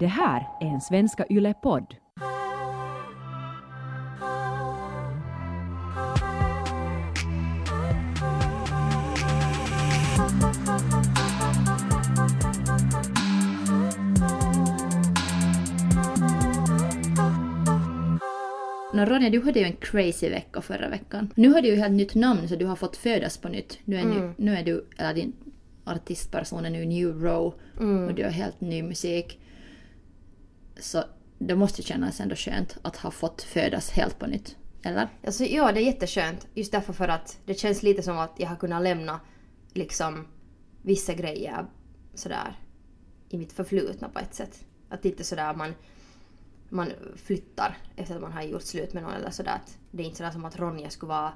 Det här är en Svenska Yle-podd. Nå Ronja, du hade ju en crazy vecka förra veckan. Nu har du ju helt nytt namn så du har fått födas på nytt. Nu är, nu, nu är du, eller din artistperson är nu New Row och du har helt ny musik. Så det måste kännas ändå skönt att ha fått födas helt på nytt. Eller? Alltså, ja, det är jätteskönt. Just därför för att det känns lite som att jag har kunnat lämna liksom vissa grejer sådär i mitt förflutna på ett sätt. Att inte sådär man, man flyttar efter att man har gjort slut med någon eller sådär. Att det är inte sådär som att Ronja skulle vara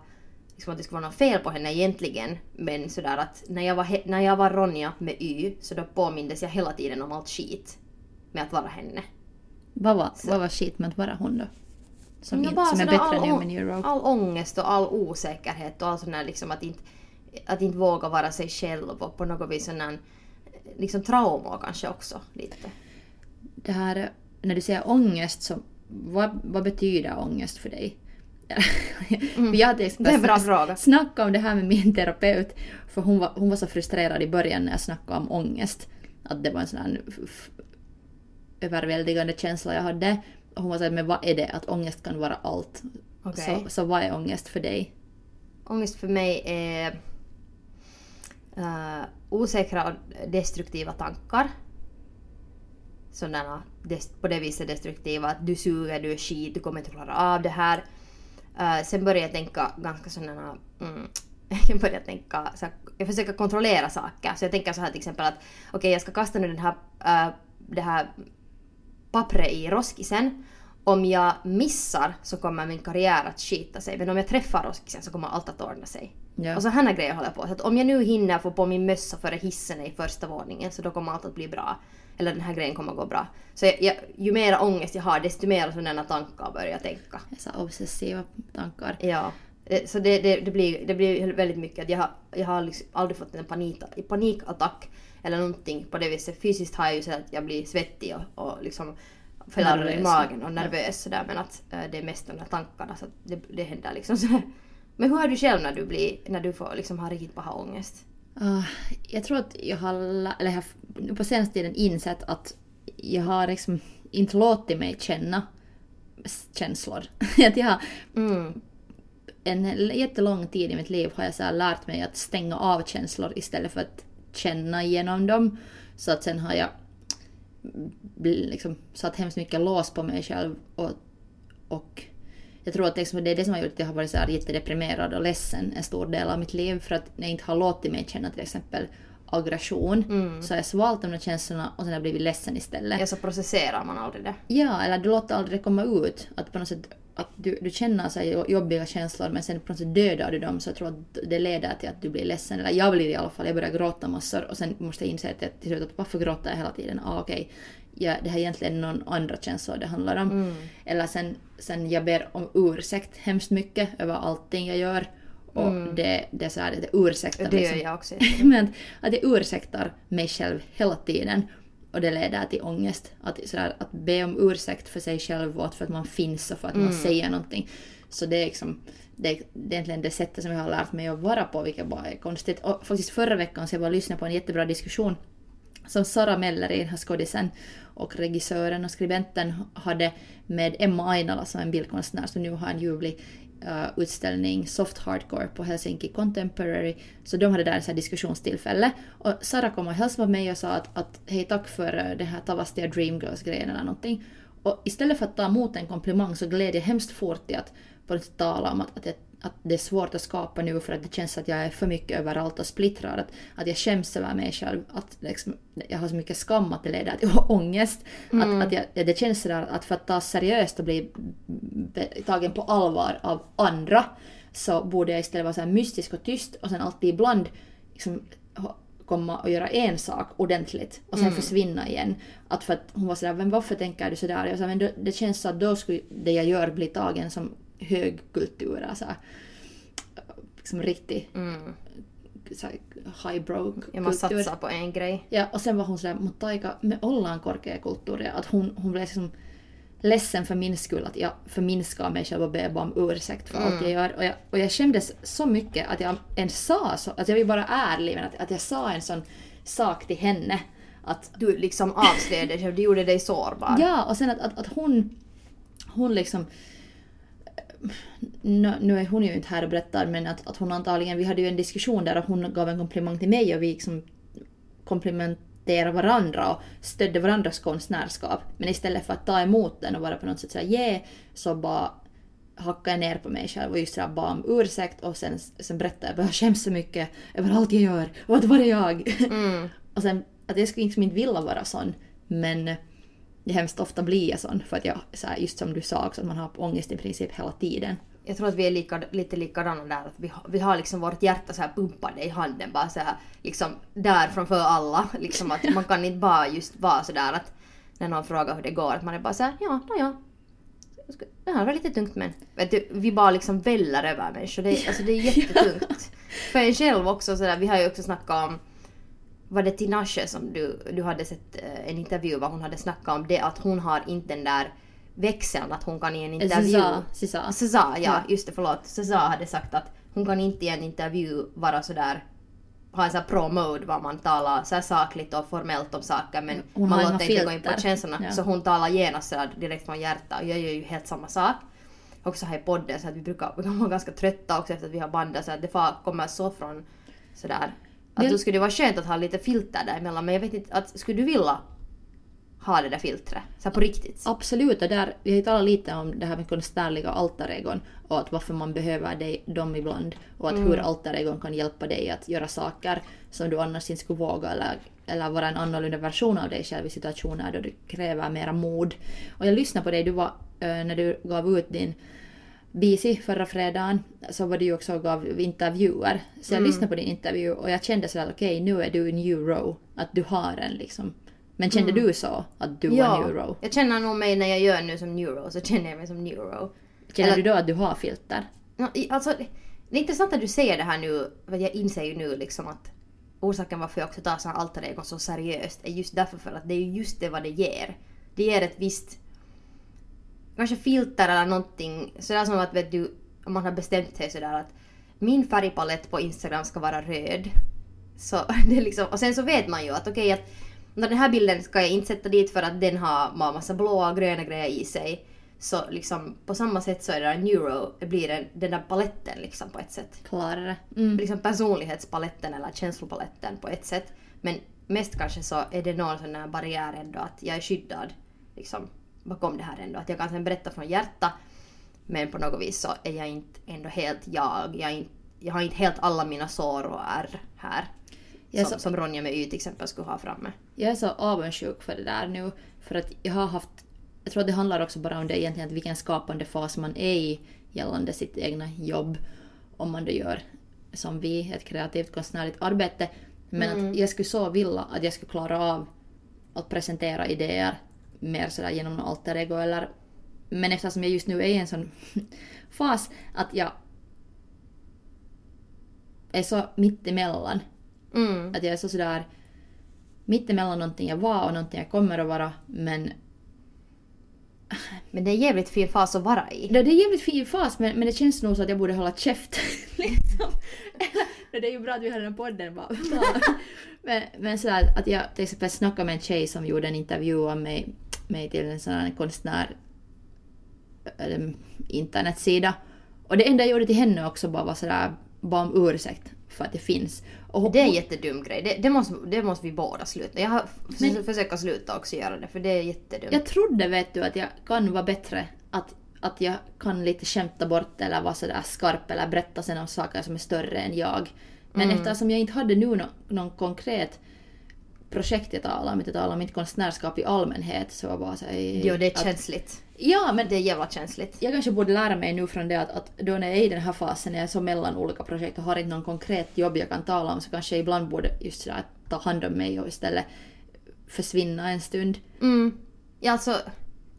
liksom att det skulle vara något fel på henne egentligen. Men sådär att när jag var, när jag var Ronja med Y så då påmindes jag hela tiden om allt skit med att vara henne. Vad var, vad var att vara hon då? Som, in, bara som är bättre med New Row. all ångest och all osäkerhet och all sån här liksom att inte, att inte våga vara sig själv och på något vis sån här, liksom trauma kanske också lite. Det här, när du säger ångest, så vad, vad betyder ångest för dig? Jag hade Mm. Det är en bra fråga. snackat om det här med min terapeut, för hon var, hon var så frustrerad i början när jag snackade om ångest. Att det var en sån här överväldigande känsla jag hade. Och hon var såhär, men vad är det? Att ångest kan vara allt. Okej. Så, så vad är ångest för dig? Ångest för mig är uh, osäkra och destruktiva tankar. Sådana på det viset destruktiva att du suger, du är skit, du kommer inte klara av det här. Eh, sen börjar jag tänka ganska sådana... Mm, jag börjar tänka... Så här, jag försöker kontrollera saker. Så jag tänker så här till exempel att okej jag ska kasta nu den här, uh, det här pappret i roskisen. Om jag missar så kommer min karriär att skita sig. Men om jag träffar roskisen så kommer allt att ordna sig. Ja. Och så här grejer håller jag på. Så att om jag nu hinner få på min mössa före hissen i första våningen så då kommer allt att bli bra. Eller den här grejen kommer att gå bra. Så jag, jag, ju mer ångest jag har desto mer sådana tankar börjar jag tänka. Så obsessiva tankar. Ja. Eh, Så det, det, det, blir, det blir väldigt mycket jag har, jag har liksom aldrig fått en panik, panikattack eller någonting på det viset. Fysiskt har jag ju så att jag blir svettig och, och liksom fäller i magen och nervös sådär men att eh, det är mest de där tankarna så att det, det händer liksom sådär. Men hur har du själv när du blir, när du får liksom ha riktigt paha ångest? Ah, jag tror att jag har, eller jag har på senaste tiden insett att jag har liksom inte låtit mig känna känslor. att jag har Mm. en jättelång tid i mitt liv har jag så lärt mig att stänga av känslor istället för att känna igenom dem. Så att sen har jag liksom satt hemskt mycket lås på mig själv och, och jag tror att liksom det är det som har gjort att jag har varit så här jättedeprimerad och ledsen en stor del av mitt liv för att jag inte har låtit mig känna till exempel aggression så har jag svalt de där känslorna och sen har jag blivit ledsen istället. Ja så processerar man aldrig det. Ja, eller du låter aldrig det komma ut. Att på något sätt att du, du känner så jobbiga känslor men sen på något sätt dödar du dem så jag tror att det leder till att du blir ledsen. Eller jag blir i alla fall, jag börjar gråta massor och sen måste jag inse att jag till slut att varför gråter jag hela tiden? Ah, okej, ja, det här är egentligen någon andra känslor det handlar om. Eller sen, sen jag ber om ursäkt hemskt mycket över allting jag gör. Och det, det är så här, det ursäktar Det liksom gör jag också. men att jag ursäktar mig själv hela tiden. Och det leder till ångest. Att, sådär, att be om ursäkt för sig själv och för att man finns och för att man säger någonting. Så det är, liksom, det, är, det är egentligen det sättet som jag har lärt mig att vara på, vilket bara är konstigt. Och faktiskt förra veckan så jag och lyssnade på en jättebra diskussion som Sara Mellerin, den här skådisen och regissören och skribenten hade med Emma Ainala som är en bildkonstnär som nu har en ljuvlig uh, utställning Soft Hardcore på Helsinki Contemporary. Så de hade där ett så här diskussionstillfälle. Och Sara kom och hälsade på mig och sa att, att hej tack för eh, det här Tavastia Dreamgirls-grejen eller någonting. Och istället för att ta emot en komplimang så gled jag hemskt fort i att på tala om att, att, jag, att det är svårt att skapa nu för att det känns att jag är för mycket överallt och splittrad. Att, att jag skäms över mig själv. Att liksom, jag har så mycket skam att det leder till ångest. Att, att jag, det känns sådär att för att ta seriöst och bli tagen på allvar av andra så borde jag istället vara så mystisk och tyst och sen alltid ibland liksom, komma och göra en sak ordentligt och sen försvinna igen. Att för att hon var sådär, men varför tänker du sådär? Jag sa, men det, det känns så att då skulle det jag gör bli tagen som högkultur, alltså liksom riktig så här, highbrow Ja, man satsar på en grej. Ja, och sen var hon sådär, mutta aika, me ollaan korkeakulttuuria. Att hon, hon blev liksom ledsen för min skull att jag förminskar mig själv och ber bara om ursäkt för allt jag gör. Och jag, och jag skämdes så mycket att jag ens sa så, att jag vill vara ärlig, men att, att jag sa en sån sak till henne. Att, Du liksom avslöjade dig själv, du gjorde dig sårbar. ja, och sen att, att, att hon, hon liksom nu, är hon ju inte här och berättar men att, att hon antagligen, vi hade ju en diskussion där och hon gav en komplimang till mig och vi liksom komplimenterade varandra och stödde varandras konstnärskap. Men istället för att ta emot den och vara på något sätt såhär yeah, så bara hackade jag ner på mig själv och just sådär bad om ursäkt och sen, sen berättade jag bara jag skäms så mycket över allt jag gör och att var är jag? Mm. och sen att jag skulle liksom inte vilja vara sån men det hemskt ofta blir jag sån för att jag, så här, just som du sa också, att man har ångest i princip hela tiden. Jag tror att vi är lika, lite likadana där. Att vi, har, vi har liksom vårt hjärta så här pumpade i handen bara så här, liksom där framför alla. Liksom att man kan inte bara just vara så där att när någon frågar hur det går att man är bara så här, ja, no, ja. Det här var lite tungt men. Vet du, vi bara liksom väller över människor. Det, är- alltså det är jättetungt. För en själv också sådär, vi har ju också snackat om var det Tinashe som du, du hade sett eh, en intervju var hon hade snackat om det att hon har inte den där växeln att hon kan i en intervju... César, César. César, ja, Ja. just det, förlåt. César hade sagt att hon kan inte i en intervju vara sådär ha en sån pro-mode var man talar så sakligt och formellt om saker men Hon man låter inte gå in på känslorna. Ja. Så hon talar genast sådär direkt från hjärtat och jag gör ju helt samma sak. Också här i podden så att vi brukar vi kan vara ganska trötta också efter att vi har bandat så att det kommer så från sådär att Men- då skulle det vara skönt att ha lite filter däremellan men jag vet inte, att, skulle du vilja ha det där filtret? Så på riktigt? Absolut, och där, vi har ju talat lite om det här med konstnärliga alter-egon och att varför man behöver dig, dem ibland och att hur alter-egon kan hjälpa dig att göra saker som du annars inte skulle våga eller, eller vara en annorlunda version av dig själv i situationer då det kräver mera mod. Och jag lyssnade på dig, du var, eh, när du gav ut din Bisi förra fredagen så var du ju också och gav intervjuer. Så jag lyssnade på din intervju och jag kände sådär okej nu är du new row. Att du har en liksom. Men kände du så? Att du var new row? jag känner nog mig när jag gör nu som neuro så känner jag mig som neuro. Känner Eller- du då att du har filter? No, alltså, det är intressant att du säger det här nu, för jag inser ju nu liksom att orsaken varför jag också tar sådana alter egon så seriöst är just därför för att det är ju just det vad det ger. Det ger ett visst kanske filter eller någonting, sådär som att vet du, om man har bestämt sig sådär att min färgpalett på Instagram ska vara röd. Så det är liksom, och sen så vet man ju att okej att när den här bilden ska jag inte sätta dit för att den har ma- massa blåa och gröna grejer i sig. Så liksom på samma sätt så är det där neuro, blir den, den där paletten liksom på ett sätt. Klarare. Mm. Liksom personlighetspaletten eller känslopaletten på ett sätt. Men mest kanske så är det någon sån här barriär ändå att jag är skyddad liksom bakom det här ändå. Att jag kan sen berätta från hjärta men på något vis så är jag inte ändå helt jag. Jag, är inte, jag har inte helt alla mina sår och ärr här. Som, så- som Ronja med Y till exempel skulle ha framme. Jag är så avundsjuk för det där nu. För att jag har haft... Jag tror att det handlar också bara om det egentligen, att vilken skapande fas man är i gällande sitt egna jobb. Om man då gör, som vi, ett kreativt konstnärligt arbete. Men att jag skulle så vilja att jag skulle klara av att presentera idéer mer sådär genom något alter ego eller... Men eftersom jag just nu är i en sån fas att jag är så mittemellan Mm. att jag är så sådär mittemellan någonting jag var och någonting jag kommer att vara. Men Men det är en jävligt fin fas att vara i. det, det är jävligt fin fas men, men det känns nog så att jag borde hålla käft. liksom. Det är ju bra att vi har den här podden bara. men, men sådär att jag till exempel snackade med en tjej som gjorde en intervju om mig, mig till en sån här konstnär internetsida. Och det enda jag gjorde till henne också bara var sådär, bara om ursäkt för att det finns. Och Det är en jättedum grej. Det, det, måste, det måste vi båda sluta. Jag har Men- försökt sluta också göra det för det är jättedumt. Jag trodde vet du att jag kan vara bättre. Att, att jag kan lite skämta bort eller vara sådär skarp eller berätta sen om saker som är större än jag. Men eftersom jag inte hade nu nå- någon konkret projekt jag talade om, jag talade om mitt konstnärskap i allmänhet så var bara så här, Jo, det är att, känsligt. Ja, men Det är jävla känsligt. jag kanske borde lära mig nu från det att, att då när jag är i den här fasen, när jag är så mellan olika projekt och har inte någon konkret jobb jag kan tala om så kanske jag ibland borde just sådär ta hand om mig och istället försvinna en stund. Mm. Ja, alltså...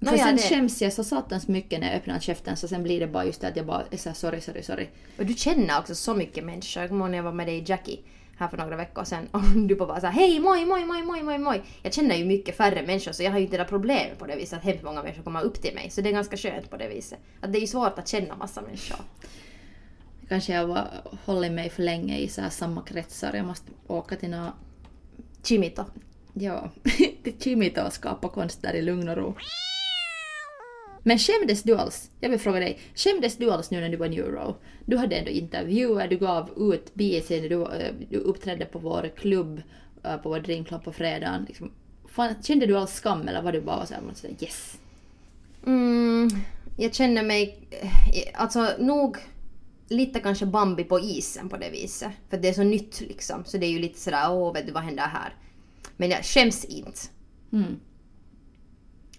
För sen det, skäms jag så satans mycket när jag öppnar käften så sen blir det bara just det att jag bara är såhär sorry, sorry, sorry. och du känner också så mycket människor. Jag kommer ihåg när jag var med dig i Jackie. Här för några veckor sedan och du bara såhär hej moj moj moj moj moj moj. Jag känner ju mycket färre människor så jag har ju inte det där problemet på det viset att hemskt många människor kommer upp till mig. Så det är ganska skönt på det viset. Att det är ju svårt att känna massa människor. Kanske jag har hållit mig för länge i så här samma kretsar. Jag måste åka till några, Chimito. ja, till Chimito och skapa konst där i lugn och ro. Men skämdes du alls? Jag vill fråga dig, skämdes du alls nu när du var New Row? Du hade ändå intervjuer, du gav ut BC du, eh, du uppträdde på vår klubb, eh, på vår Dreamclub på fredagen. Liksom, fan, kände du alls skam eller var du bara så här, yes? Mm, jag känner mig, eh, alltså nog lite kanske Bambi på isen på det viset. För det är så nytt liksom. Så det är ju lite sådär, åh vet du vad händer här? Men jag skäms inte. Mm.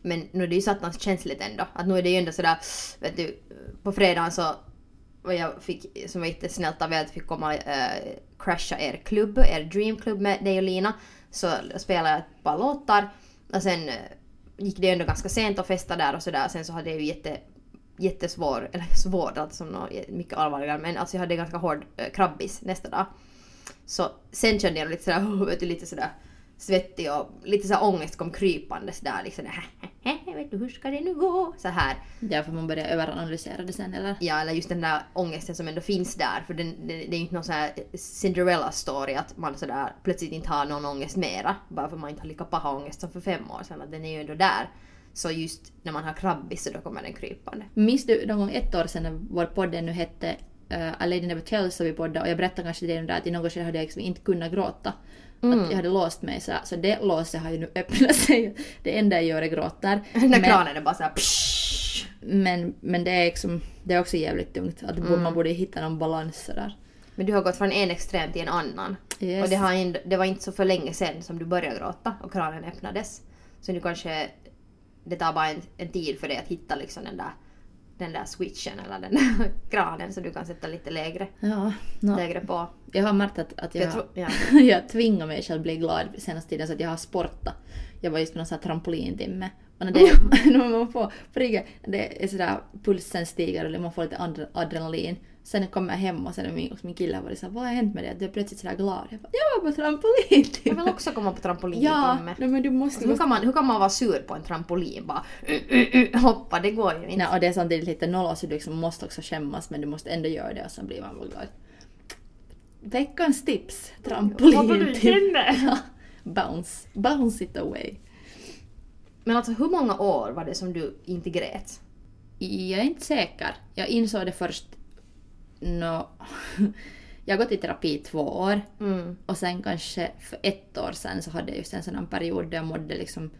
Men nu är det ju satans känsligt ändå. Att nu är det ju ändå sådär, vet du, på fredagen så och jag fick, som var jättesnällt av er att fick komma och äh, crasha er klubb, er dreamklubb med dig och Lina. Så spelade jag ett par låtar och sen äh, gick det ändå ganska sent att festa där och sådär. Sen så hade jag ju jätte, jättesvår, eller svår, alltså som något mycket allvarligare, men alltså jag hade ganska hård äh, krabbis nästa dag. Så sen kände jag lite sådär, oh, vet du, lite sådär svettig och lite så här ångest kom krypandes där liksom. vet du hur ska det nu gå? Så här. Därför man börjar överanalysera det sen eller? Ja, eller just den där ångesten som ändå finns där. För den, det, det är ju inte någon sån här Cinderella story att man sådär plötsligt inte har någon ångest mera. Bara för man inte har lika paha ångest som för fem år sedan. Att den är ju ändå där. Så just när man har krabbis så då kommer den krypande. Minns du någon gång ett år sedan när vår podd ännu hette uh, A Lady Never Tells och vi poddade och jag berättade kanske dig där att i något skede hade jag liksom inte kunnat gråta. Mm. Att jag hade låst mig så, så det låset har ju nu öppnat sig. Det enda jag gör är gråter. När Men- kranen är bara såhär. Men, men det, är liksom, det är också jävligt tungt. Att Mm. man borde hitta någon balans sådär. Men du har gått från en extrem till en annan. Yes. Och det, har ändå, det var inte så för länge sedan som du började gråta och kranen öppnades. Så nu kanske det tar bara en, en tid för dig att hitta liksom den där, den där switchen eller den där kranen så du kan sätta lite lägre, Ja, no. lägre på. Jag har märkt att, att jag, Jag tror, ja. jag tvingar mig själv bli glad senaste tiden så att jag har sportat. Jag var just på någon sån här trampolintimme. Och när, det, när man får på det är sådär pulsen stiger och man får lite adre- adrenalin. Sen kommer jag hem och sen min, min kille varit såhär, vad har hänt med? Att du är plötsligt sådär glad. Jag bara, jag var på Jag trampolintimme. vill också komma på trampolin Ja, nej, men du måste... Hur, kan man, hur kan man vara sur på en trampolin? Bara uh, uh, uh, hoppa, det går ju inte. Nej, och det är samtidigt lite nolla så du liksom måste också skämmas men du måste ändå göra det och sen blir man väl glad. Veckans tips! Trampolintimme. Ja, bounce. Bounce it away. Men alltså hur många år var det som du inte grät? Jag är inte säker. Jag insåg det först nå... Jag har gått i terapi i två år Mm. och sen kanske för ett år sen så hade jag just en här period där jag mådde liksom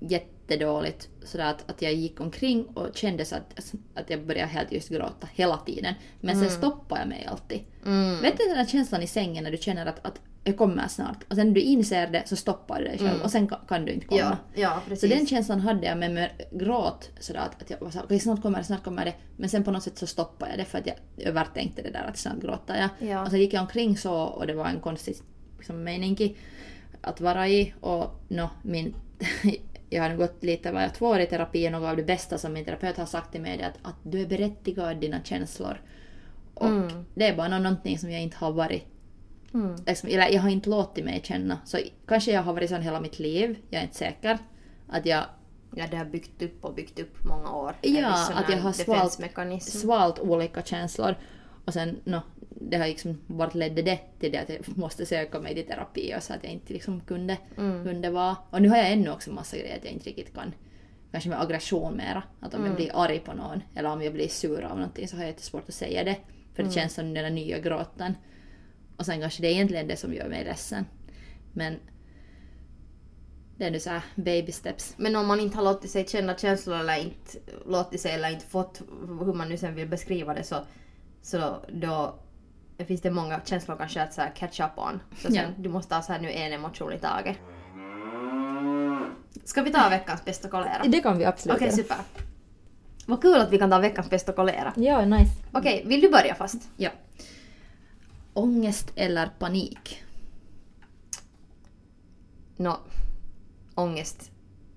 jättedåligt sådär att, att jag gick omkring och kände så att, att jag började helt just gråta hela tiden. Men sen stoppade jag mig alltid. Mm. Vet du den där känslan i sängen när du känner att, att jag kommer snart och sen när du inser det så stoppar du dig själv och sen ka- kan du inte komma. Ja, ja Så precis. den känslan hade jag med, med gråt sådär att, att jag var såhär, okej snart kommer det, snart kommer det. Men sen på något sätt så stoppade jag det för att jag övertänkte det där att snart gråter jag. Ja. Och så gick jag omkring så och det var en konstig liksom, mening att vara i och no, min jag har gått lite, var jag två år i terapi och något av det bästa som min terapeut har sagt till mig är att, att du är berättigad dina känslor. Och Mm. det är bara nå- någonting som jag inte har varit Mm. liksom, eller jag har inte låtit mig känna. Så kanske jag har varit sån hela mitt liv, jag är inte säker. Att jag Ja, det har byggt upp och byggt upp många år. Ja, sån att jag har svalt, svalt olika känslor. Och sen, no, det har liksom, vart ledde det till det att jag måste söka mig till terapi och så att jag inte liksom kunde, Mm. kunde vara. Och nu har jag ännu också massa grejer att jag inte riktigt kan, kanske med aggression mera. Att om jag blir arg på någon eller om jag blir sur av någonting så har jag jättesvårt att säga det. För det känns som den där nya gråten. Och sen kanske det är egentligen det som gör mig ledsen. Men det är nu så här baby steps. Men om man inte har låtit sig känna känslor eller inte låtit sig eller inte fått hur man nu sen vill beskriva det så, så då finns det många känslor kanske att så catch up on. Så sen, Ja. du måste ha så här nu en emotion i taget. Ska vi ta veckans bästa kolera? Det kan vi absolut Okej, super. Vad kul att vi kan ta veckans bästa kolera. Ja, nice. Okej, vill du börja fast? Ja. Ångest eller panik? Nå, ångest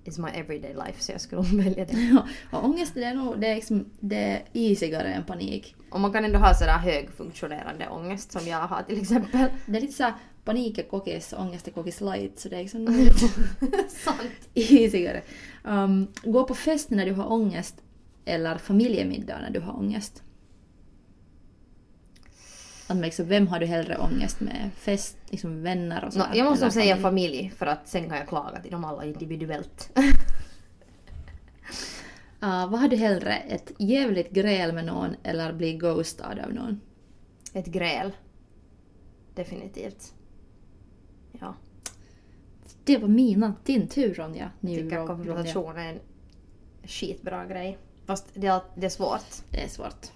is my everyday life så jag skulle välja det. Ja, och ångest det är nog det är liksom, det är isigare än panik. Och man kan ändå ha sådär högfunktionerande ångest som jag har till exempel. Det är lite såhär panik är kokis, ångest är kokis light så det är liksom Sant. isigare. Um, gå på fest när du har ångest eller familjemiddag när du har ångest. Att liksom, vem har du hellre ångest med? Fest, liksom vänner och så No, jag måste nog säga familj? för att sen kan jag klaga till dem alla individuellt. Uh, vad har du hellre? Ett jävligt gräl med någon eller bli ghostad av någon? Ett gräl. Definitivt. Ja. Det var mina, din tur Ronja. Jag Nu, tycker Ron- Ronja. konfrontation är en skitbra grej. Fast det är, det är svårt. Det är svårt.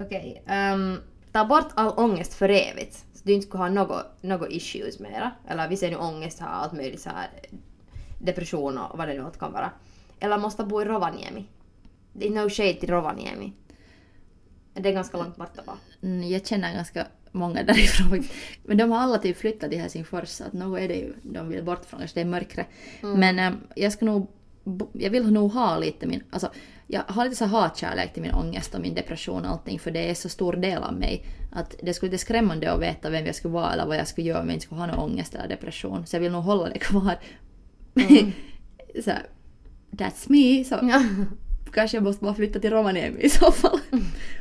Okej. ehm, ta bort all ångest för evigt. Så du inte skulle ha något, något issues mera. Eller vi ser nu ångest, har allt möjligt så här depression och vad det nu kan vara. Eller måste bo i Rovaniemi. Det är no shade till Rovaniemi. Det är ganska långt borta bara. Mm, Jag känner ganska många därifrån. Men de har alla typ flyttat till Helsingfors så att något är det ju de vill bort från, kanske det är mörkre. Men äm, jag ska nog, jag vill nog ha lite min, alltså jag har lite så hatkärlek till min ångest och min depression och allting för det är så stor del av mig. Att det skulle vara skrämmande att veta vem jag skulle vara eller vad jag skulle göra om jag inte skulle ha någon ångest eller depression. Så jag vill nog hålla det kvar. så här, that's me. Så Ja. kanske jag måste bara flytta till Rovaniemi i så fall.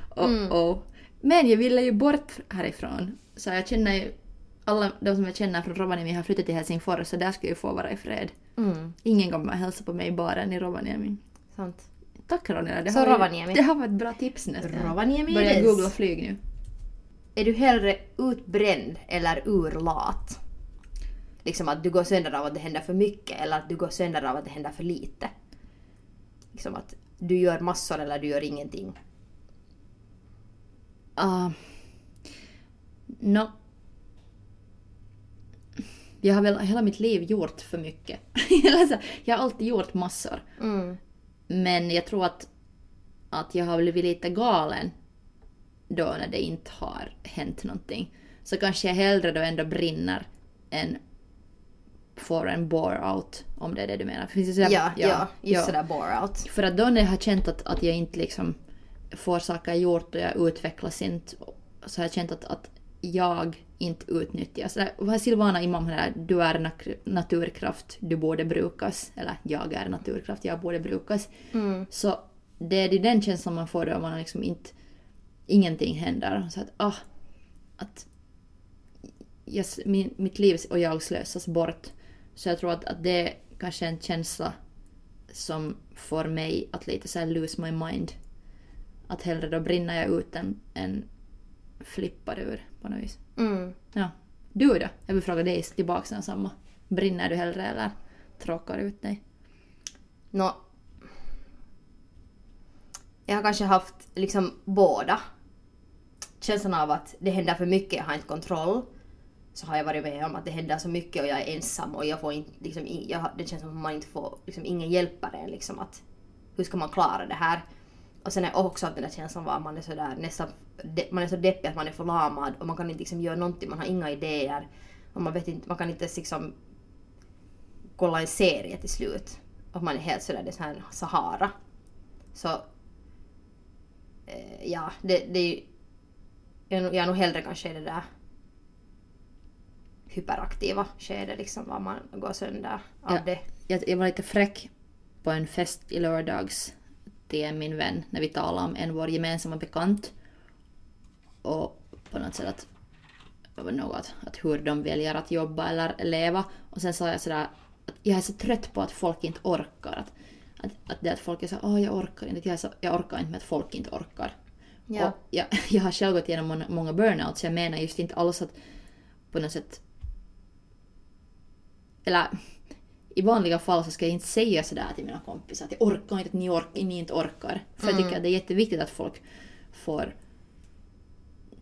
och, och. Men jag ville ju bort härifrån. Så jag känner ju, alla de som jag känner från Rovaniemi har flyttat till Helsingfors så där ska jag ju få vara i fred. Mm, Ingen kommer att hälsa på mig i baren i Rovaniemi. sant. Tack Ronja, det, Så Rovaniemi. det har varit ett bra tips nästan. Rovaniemi Börja googla flyg nu. Är du hellre utbränd eller urlat? Liksom att du går sönder av att det händer för mycket eller att du går sönder av att det händer för lite. Liksom att du gör massor eller du gör ingenting. Uh, no. Jag har väl hela mitt liv gjort för mycket. Jag har alltid gjort massor. Mm. Men jag tror att, att jag har blivit lite galen då när det inte har hänt någonting. Så kanske jag hellre då ändå brinner än får en bore-out, om det är det du menar. Finns det sådär, Ja, ja, just ja. sådär bore out. För att då när jag har känt att, att jag inte liksom får saker gjort och jag utvecklas inte, så har jag känt att, att jag inte utnyttjas. Där, är Silvana Imam här, du är naturkraft, du borde brukas. Eller jag är naturkraft, jag borde brukas. Mm. Så det är den känslan man får då man liksom inte, ingenting händer. Så att, ah, att jag, min, mitt liv och jag slösas bort. Så jag tror att, att det är kanske en känsla som får mig att lite så lose my mind. Att hellre då brinner jag ut än, än flippar ur på något vis. Mm. Ja. Du då? Jag vill fråga dig tillbaka den samma. Brinner du hellre eller tråkar ut dig? Nå, jag har kanske haft liksom båda. Känslan av att det händer för mycket, jag har inte kontroll. Så har jag varit med om att det händer så mycket och jag är ensam och jag får inte, liksom, jag, det känns som att man inte får, liksom, ingen hjälper en liksom att hur ska man klara det här? Och sen är också att den där känslan var att man är sådär nästan, man är så deppig att man är förlamad och man kan inte liksom göra någonting, man har inga idéer. Och man vet inte, man kan inte ens liksom kolla en serie till slut. Och man är helt sådär, det är sån här Sahara. Så eh, ja, det, det är ju... Jag jag är nog hellre kanske i det där hyperaktiva skedet liksom, var man går sönder av Ja. det. Jag, jag var lite fräck på en fest i lördags till min vän när vi talade om en vår gemensamma bekant. Och på något sätt att, något, att hur de väljer att jobba eller leva. Och sen sa jag sådär att jag är så trött på att folk inte orkar. Att, att, att det att folk är så åh jag orkar inte, jag, så, jag orkar inte med att folk inte orkar. Ja. Och jag, jag har själv gått igenom många, burnouts, jag menar just inte alls att på något sätt eller i vanliga fall så ska jag inte säga sådär till mina kompisar att jag orkar inte, att ni, orkar, ni inte orkar. För jag tycker att det är jätteviktigt att folk får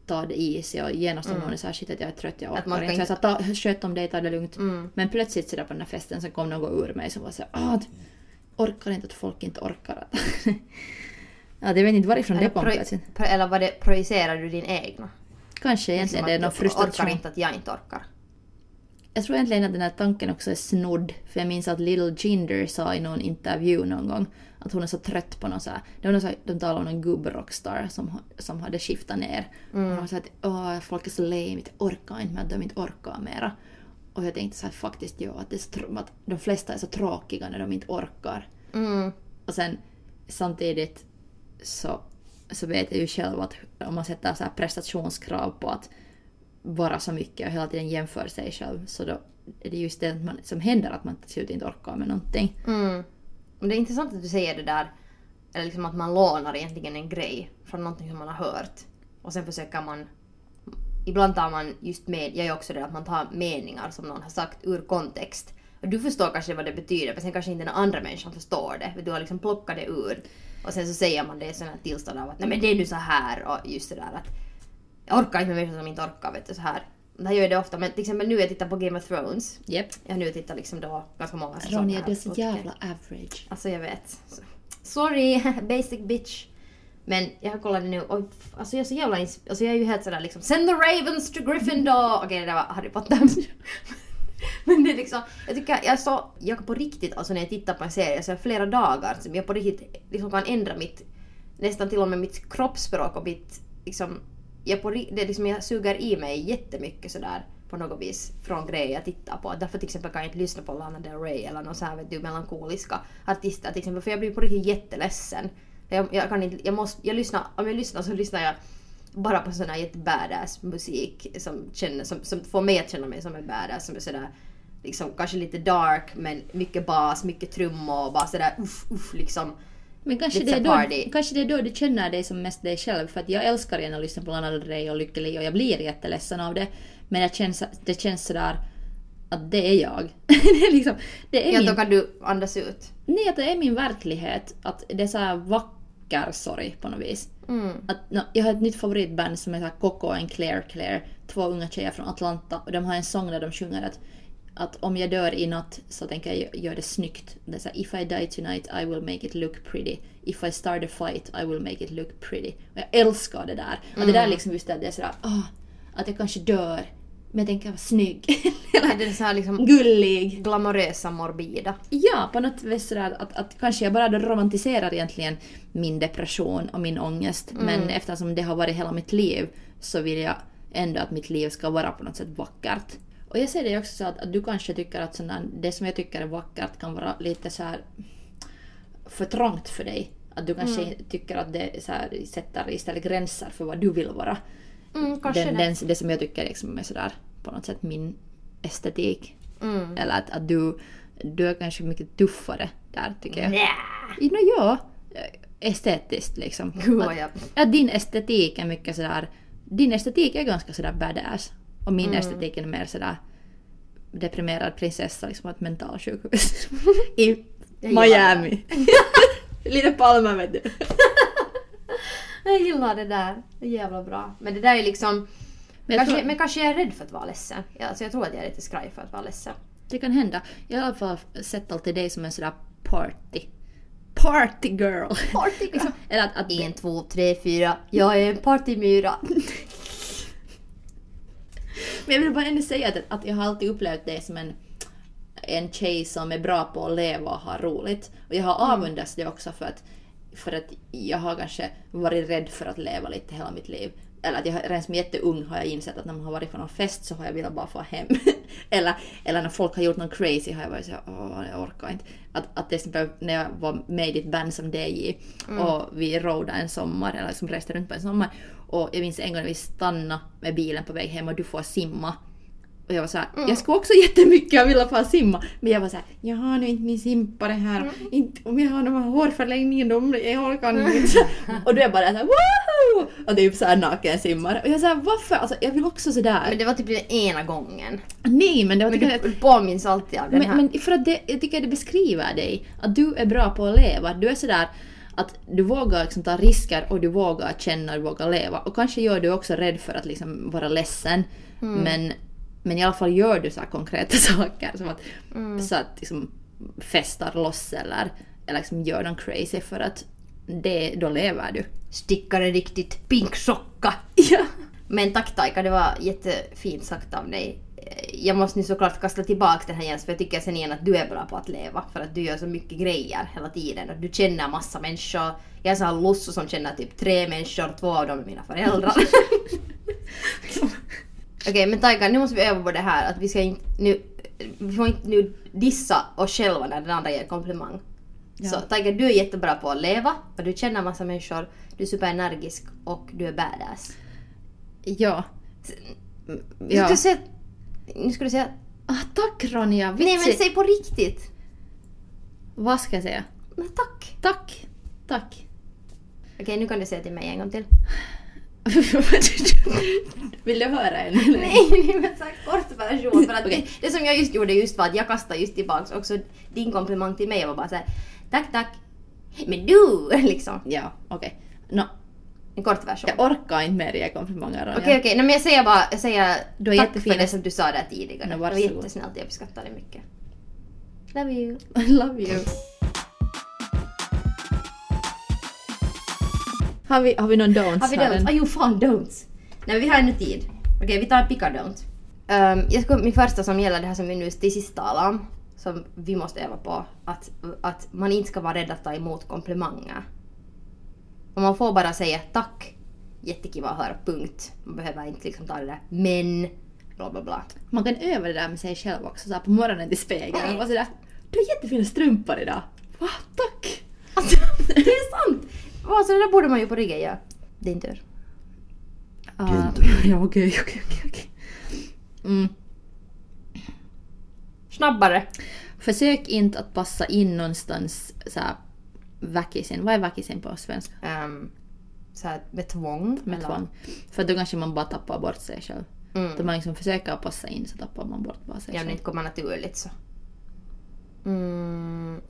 ta det sig och genast om någon är såhär shit att jag är trött, jag Att man orkar ska inte. Så jag sa sköt om dig, ta det lugnt. Mm. Men plötsligt sådär på den här festen så kom något ur mig som var såhär ah, det- orkar inte att folk inte orkar. ja, det vet inte varifrån det Eller, kom pro, plötsligt. pro, eller vad det, projicerar du din egna? Kanske egentligen det är att någon jag orkar frustration. inte att jag inte orkar. Jag tror egentligen att den här tanken också är snodd. För jag minns att Little Ginger sa i någon intervju någon gång att hon är så trött på något så här, det var något så här, de talade om en gubbrockstar som, som hade skiftat ner. Mm. Och hon sa att Åh, folk är så lame, jag orkar inte med att de inte orkar mera. Och jag tänkte så här, faktiskt ja, att, det är att de flesta är så tråkiga när de inte orkar. Mm. Och sen samtidigt så, så vet jag ju själv att om man sätter så prestationskrav på att vara så mycket och hela tiden jämför sig själv så då är det just det man, som händer att man till slut inte orkar med någonting. Mm. Det är intressant att du säger det där, eller liksom att man lånar egentligen en grej från någonting som man har hört. Och sen försöker man... Ibland tar man just med, jag är också det att man tar meningar som någon har sagt ur kontext. Och du förstår kanske vad det betyder men sen kanske inte den andra människan förstår det. Du har liksom plockat det ur. Och sen så säger man det i sådana här tillstånd av att nej men det är nu så här och just det där att jag orkar inte med människor som inte orkar vet du så här. Det här gör jag det ofta men till exempel nu jag tittar på Game of Thrones. Japp. Jag har nu tittat liksom då ganska många säsonger. Ronja, du är så jävla average. Alltså jag vet. Sorry, basic bitch. Men jag har kollat det nu och alltså jag är så jävla alltså jag är ju helt sådär liksom Send the ravens to Gryffindor! Okej det där var Harry Potter. Men det är liksom, jag tycker jag så, jag på riktigt alltså när jag tittar på en serie så är flera dagar som jag på riktigt liksom kan ändra mitt, nästan till och med mitt kroppsspråk och mitt liksom, jag på, det liksom jag suger i mig jättemycket sådär på något vis från grejer jag tittar på. Därför till exempel kan jag inte lyssna på Lana Del Rey eller någon så här vet du melankoliska artister till exempel för jag blir på riktigt jätteledsen. Jag, jag kan inte, jag måste, jag lyssnar, om jag lyssnar så lyssnar jag bara på sån här jättebadass musik som, känner, som, som får mig att känna mig som en badass som är sådär liksom kanske lite dark men mycket bas, mycket trummor och bara sådär uff uff liksom. Men kanske det, är då, party. kanske det är då du känner dig som mest dig själv. För att jag älskar gärna att lyssna på Lana Del Rey och Lykke Li och jag blir jätteledsen av det. Men det känns, det känns sådär att det är jag. det är liksom, det är Ja, min, då kan du andas ut. nej, att det är min verklighet. Att det är såhär vacker sorg på något vis. Mm. Att, no, jag har ett nytt favoritband som heter Coco och Claire Claire. Två unga tjejer från Atlanta. Och de har en sång där de sjunger att, att om jag dör i natt så tänker jag göra det snyggt. Det är så här, If I die tonight I will make it look pretty. If I start a fight I will make it look pretty. Och jag älskar det där. Och det där är liksom just det att det är sådär, ah, att jag kanske dör. Men jag tänker vara snygg. Är det så här liksom Gullig. glamorösa morbida? Ja, på något vis sådär att, att kanske jag bara romantiserar egentligen min depression och min ångest. Men eftersom det har varit hela mitt liv så vill jag ändå att mitt liv ska vara på något sätt vackert. Och jag ser det också så att, att du kanske tycker att sådär, det som jag tycker är vackert kan vara lite så här för trångt för dig. Att du kanske tycker att det så här, sätter istället gränser för vad du vill vara. Mm, Den, det. den, det som jag tycker liksom är sådär på något sätt min estetik. Mm. Eller att, att du, du är kanske mycket tuffare där tycker jag. Nä. Nå ja, estetiskt liksom. Gud att, jag... att din estetik är mycket sådär, din estetik är ganska sådär badass. Och min Mm. estetik är mer sådär deprimerad prinsessa liksom på ett mentalsjukhus. I Miami. Lite Palma vet du. Jag gillar det där. Det är jävla bra. Men det där är liksom... Men kanske, tror- men kanske jag är rädd för att vara ledsen. Ja, alltså jag tror att jag är lite skraj för att vara ledsen. Det kan hända. Jag har i alla fall sett alltid dig som en sådär party. Party girl. Party liksom, eller att, att En, två, tre, fyra. Jag är en partymyra. Men jag vill bara ändå säga att, att jag har alltid upplevt dig som en, en tjej som är bra på att leva och ha roligt. Och jag har avundats det också för att, för att jag har kanske varit rädd för att leva lite hela mitt liv. Eller att jag redan som jätteung har jag insett att när man har varit på någon fest så har jag velat bara få hem. eller, eller när folk har gjort någon crazy har jag varit såhär, åh jag orkar inte. Att, att till exempel när jag var med i ditt band som DJ och vi roadade en sommar, eller liksom reste runt på en sommar. Och jag minns en gång när vi stannade med bilen på väg hem och du får simma. Och jag var såhär, jag skulle också jättemycket vilja få simma. Men jag var såhär, jag har nu inte min simpare här. Inte, om jag har de här hårförlängningen, de, jag orkar inte. och då är jag bara såhär, wow! Och typ såhär naken simmar. Och jag såhär, varför? Alltså jag vill också sådär. Men det var typ den ena gången. Nej men det var Men tycker du påminns alltid av den här. men, men för att det, jag tycker det beskriver dig. Att du är bra på att leva. Du är sådär att du vågar liksom ta risker och du vågar känna och du vågar leva. Och kanske gör du också rädd för att liksom vara ledsen. Men, men i alla fall gör du så konkreta saker. Som att, Så att liksom festar loss eller, eller liksom gör någon crazy för att det, då lever du. Stickar en riktigt pink socka. Ja. Men tack Taika, det var jättefint sagt av dig. Jag måste nu såklart kasta tillbaka den här Jens för jag tycker sen igen att du är bra på att leva för att du gör så mycket grejer hela tiden och du känner massa människor. Jag är så här Lusso som känner typ tre människor, två av dem är mina föräldrar. Okej men Taika, nu måste vi öva på det här att vi ska inte nu, vi får inte nu dissa oss själva när den andra ger komplimang. Ja. Så Taika, du är jättebra på att leva och du känner massa människor, du är superenergisk och du är badass. Ja. Ja. ska du säga... Nu ska du säga... Ah, tack Ronja, Nej men säg på riktigt! Vad ska jag säga? Men tack! Tack. Tack. Okej, nu kan du säga till mig en gång till. Vill du höra en? eller? Nej, nej men så kort version. För att Okej. det, det som jag just gjorde just var att jag kastade just tillbaks också din komplimang till mig och var bara såhär tack tack. Men du! Liksom. Ja, okej. Nå, En kort version. jag orkar inte mer ge komplimanger Ronja. Okej okej, nej, men jag säger bara jag säger Du är tack jättefin. för det som du sa där tidigare. Nej, det var jättesnällt, jag uppskattar det mycket. Love you. I love you. Har vi, har vi någon don'ts? Har vi don'ts? Ah, jo fan don'ts! Nej vi har ännu tid. Okej vi tar pick or don't. Um, jag ska, min första som gäller det här som vi nu till sist talade om, som vi måste öva på, att, att man inte ska vara rädd att ta emot komplimanger. Och man får bara säga tack, jättekiva att höra, punkt. Man behöver inte liksom ta det där men, bla bla bla. Man kan öva det där med sig själv också, så här på morgonen till spegeln och vara sådär Du har jättefina strumpor idag. Va? Tack! Alltså, det är sant! Alltså, det där borde man ju på ryggen göra. Din tur. Ah, ja, okej, okej, okej, okej. Mm. Snabbare! Försök inte att passa in någonstans så här väkisen. Vad är väkisen på svenska? Um, så här, med tvång. Med eller- tvång. För då kanske man bara tappar bort sig själv. Mm. Då man liksom försöker passa in så tappar man bort bara sig Ja, om det själv. inte kommer naturligt så. Mm,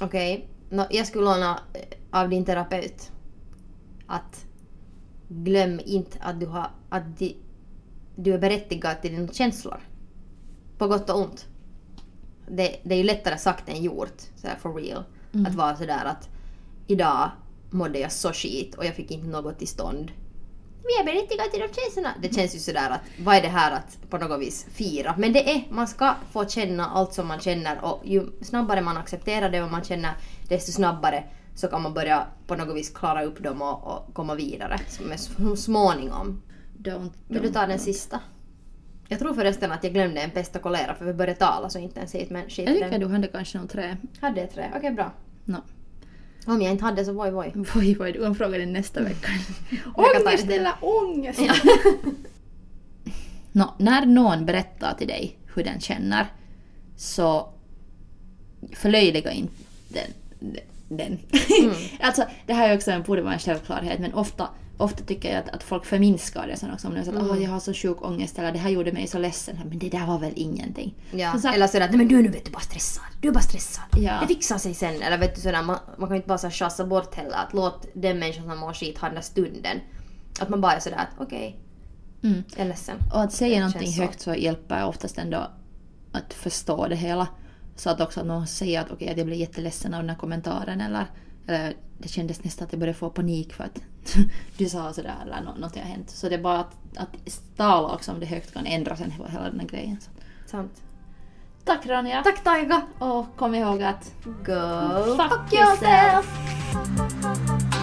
Okej. Nå, jag skulle låna eh, av din terapeut att glöm inte att du, har, att di, du är berättigad till dina känslor. På gott och ont. Det, det är ju lättare sagt än gjort, så här for real. Att vara sådär att idag mådde jag så skit och jag fick inte något till stånd. Vi är berättigade till de känslorna. Det känns ju sådär att vad är det här att på något vis fira? Men det är, man ska få känna allt som man känner och ju snabbare man accepterar det och man känner desto snabbare så kan man börja på något vis klara upp dem och, och komma vidare som är så småningom. Don't, Vill du don't, ta den don't. sista? Jag tror förresten att jag glömde en pesta kolera för vi började tala så intensivt men skit Jag tycker den. du hade kanske någon trä. Hade jag tre? Okej bra. No. Om jag inte hade så voi voi. Voi voi, du kan fråga det nästa vecka. Ångest eller ångest? Nå, när någon berättar till dig hur den känner så förlöjliga inte den. den. alltså, det här är också en, borde vara en självklarhet men ofta, ofta tycker jag att, att folk förminskar det sen också. Om de säger att "Åh, jag har så sjuk ångest eller det här gjorde mig så ledsen. Men det där var väl ingenting. Ja, Så så eller sådär att "Nej, men du är nu vet du bara stressad. Du är bara stressad. Ja. Det fixar sig sen. Eller vet du sådär, man, man kan inte bara chassa bort heller. Att låt den människan som mår skit ha den där stunden. Att man bara är sådär att okej, Mm. jag är ledsen. Och att säga någonting så. högt så hjälper oftast ändå att förstå det hela. Så att också att någon säger att okej, att jag blev jätteledsen av den här kommentaren eller, eller det kändes nästan att jag började få panik för att du sa sådär eller nå- något har hänt. Så det är bara att, att tala också om det högt kan ändra sen hela den här grejen. Så. Sant. Tack Ronja! Tack Taiga! Och kom ihåg att Go Fuck fuck yourself! yourself.